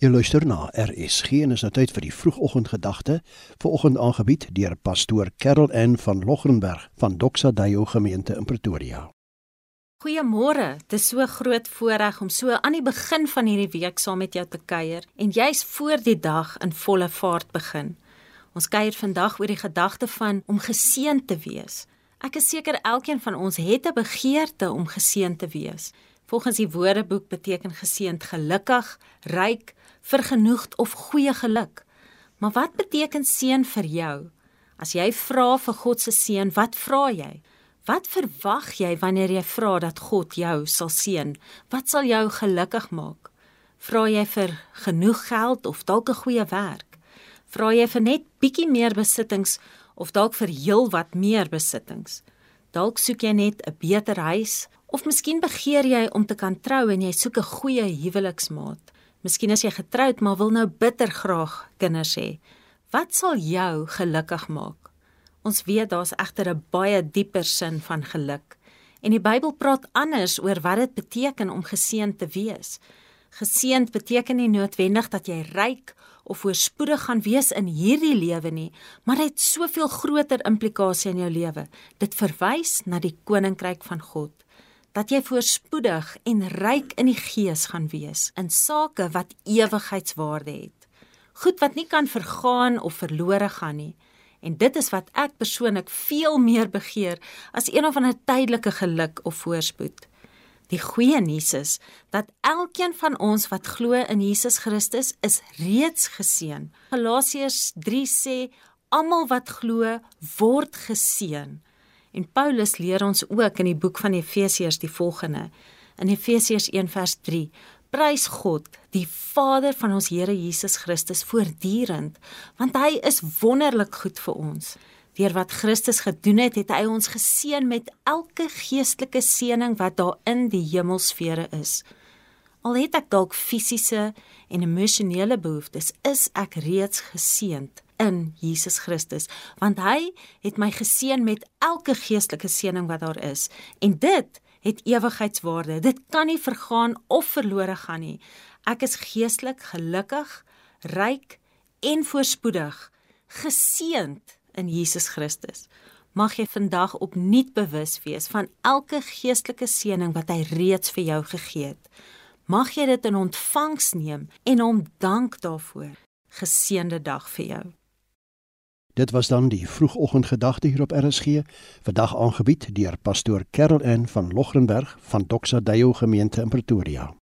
Jy luister na RSG en is nou tyd vir die vroegoggendgedagte, vanoggend aangebied deur pastoor Karel N van Logrenberg van Doxa Deo gemeente in Pretoria. Goeiemôre. Dit is so groot voorreg om so aan die begin van hierdie week saam met jou te kuier en jy's voor die dag in volle vaart begin. Ons kuier vandag oor die gedagte van om geseën te wees. Ek is seker elkeen van ons het 'n begeerte om geseën te wees. Volgens die Woordeboek beteken geseënd gelukkig, ryk, vergenoegd of goeie geluk. Maar wat beteken seën vir jou? As jy vra vir God se seën, wat vra jy? Wat verwag jy wanneer jy vra dat God jou sal seën? Wat sal jou gelukkig maak? Vra jy vir genoeg geld of dalk 'n goeie werk? Vra jy vir net bietjie meer besittings of dalk vir heelwat meer besittings? Dalk soek jy net 'n beter huis of miskien begeer jy om te kan trou en jy soek 'n goeie huweliksmaat. Miskien as jy getroud maar wil nou bitter graag kinders hê. Wat sal jou gelukkig maak? Ons weet daar's egter 'n baie dieper sin van geluk. En die Bybel praat anders oor wat dit beteken om geseënd te wees. Geseënd beteken nie noodwendig dat jy ryk of voorspoedig gaan wees in hierdie lewe nie, maar dit het soveel groter implikasie in jou lewe. Dit verwys na die koninkryk van God dat jy voorspoedig en ryk in die gees gaan wees in sake wat ewigheidswaarde het. Goed wat nie kan vergaan of verlore gaan nie. En dit is wat ek persoonlik veel meer begeer as een of ander tydelike geluk of voorspoed. Die goeie nuus is dat elkeen van ons wat glo in Jesus Christus is reeds geseën. Galasiërs 3 sê almal wat glo word geseën. En Paulus leer ons ook in die boek van Efesiërs die volgende. In Efesiërs 1:3: Prys God, die Vader van ons Here Jesus Christus voortdurend, want hy is wonderlik goed vir ons. Deur wat Christus gedoen het, het hy ons geseën met elke geestelike seëning wat daar in die hemelsfere is. Al het ek dalk fisiese en emosionele behoeftes, is ek reeds geseënd in Jesus Christus, want hy het my geseën met elke geestelike seëning wat daar is. En dit het ewigheidswaarde. Dit kan nie vergaan of verlore gaan nie. Ek is geestelik gelukkig, ryk en voorspoedig, geseënd in Jesus Christus. Mag jy vandag opnuut bewus wees van elke geestelike seëning wat hy reeds vir jou gegee het. Mag jy dit in ontvangs neem en hom dank daarvoor. Geseënde dag vir jou. Dit was dan die vroegoggendgedagte hier op RSG, vandag aangebied deur pastoor Karel N van Logrenberg van Doxa Deo gemeente in Pretoria.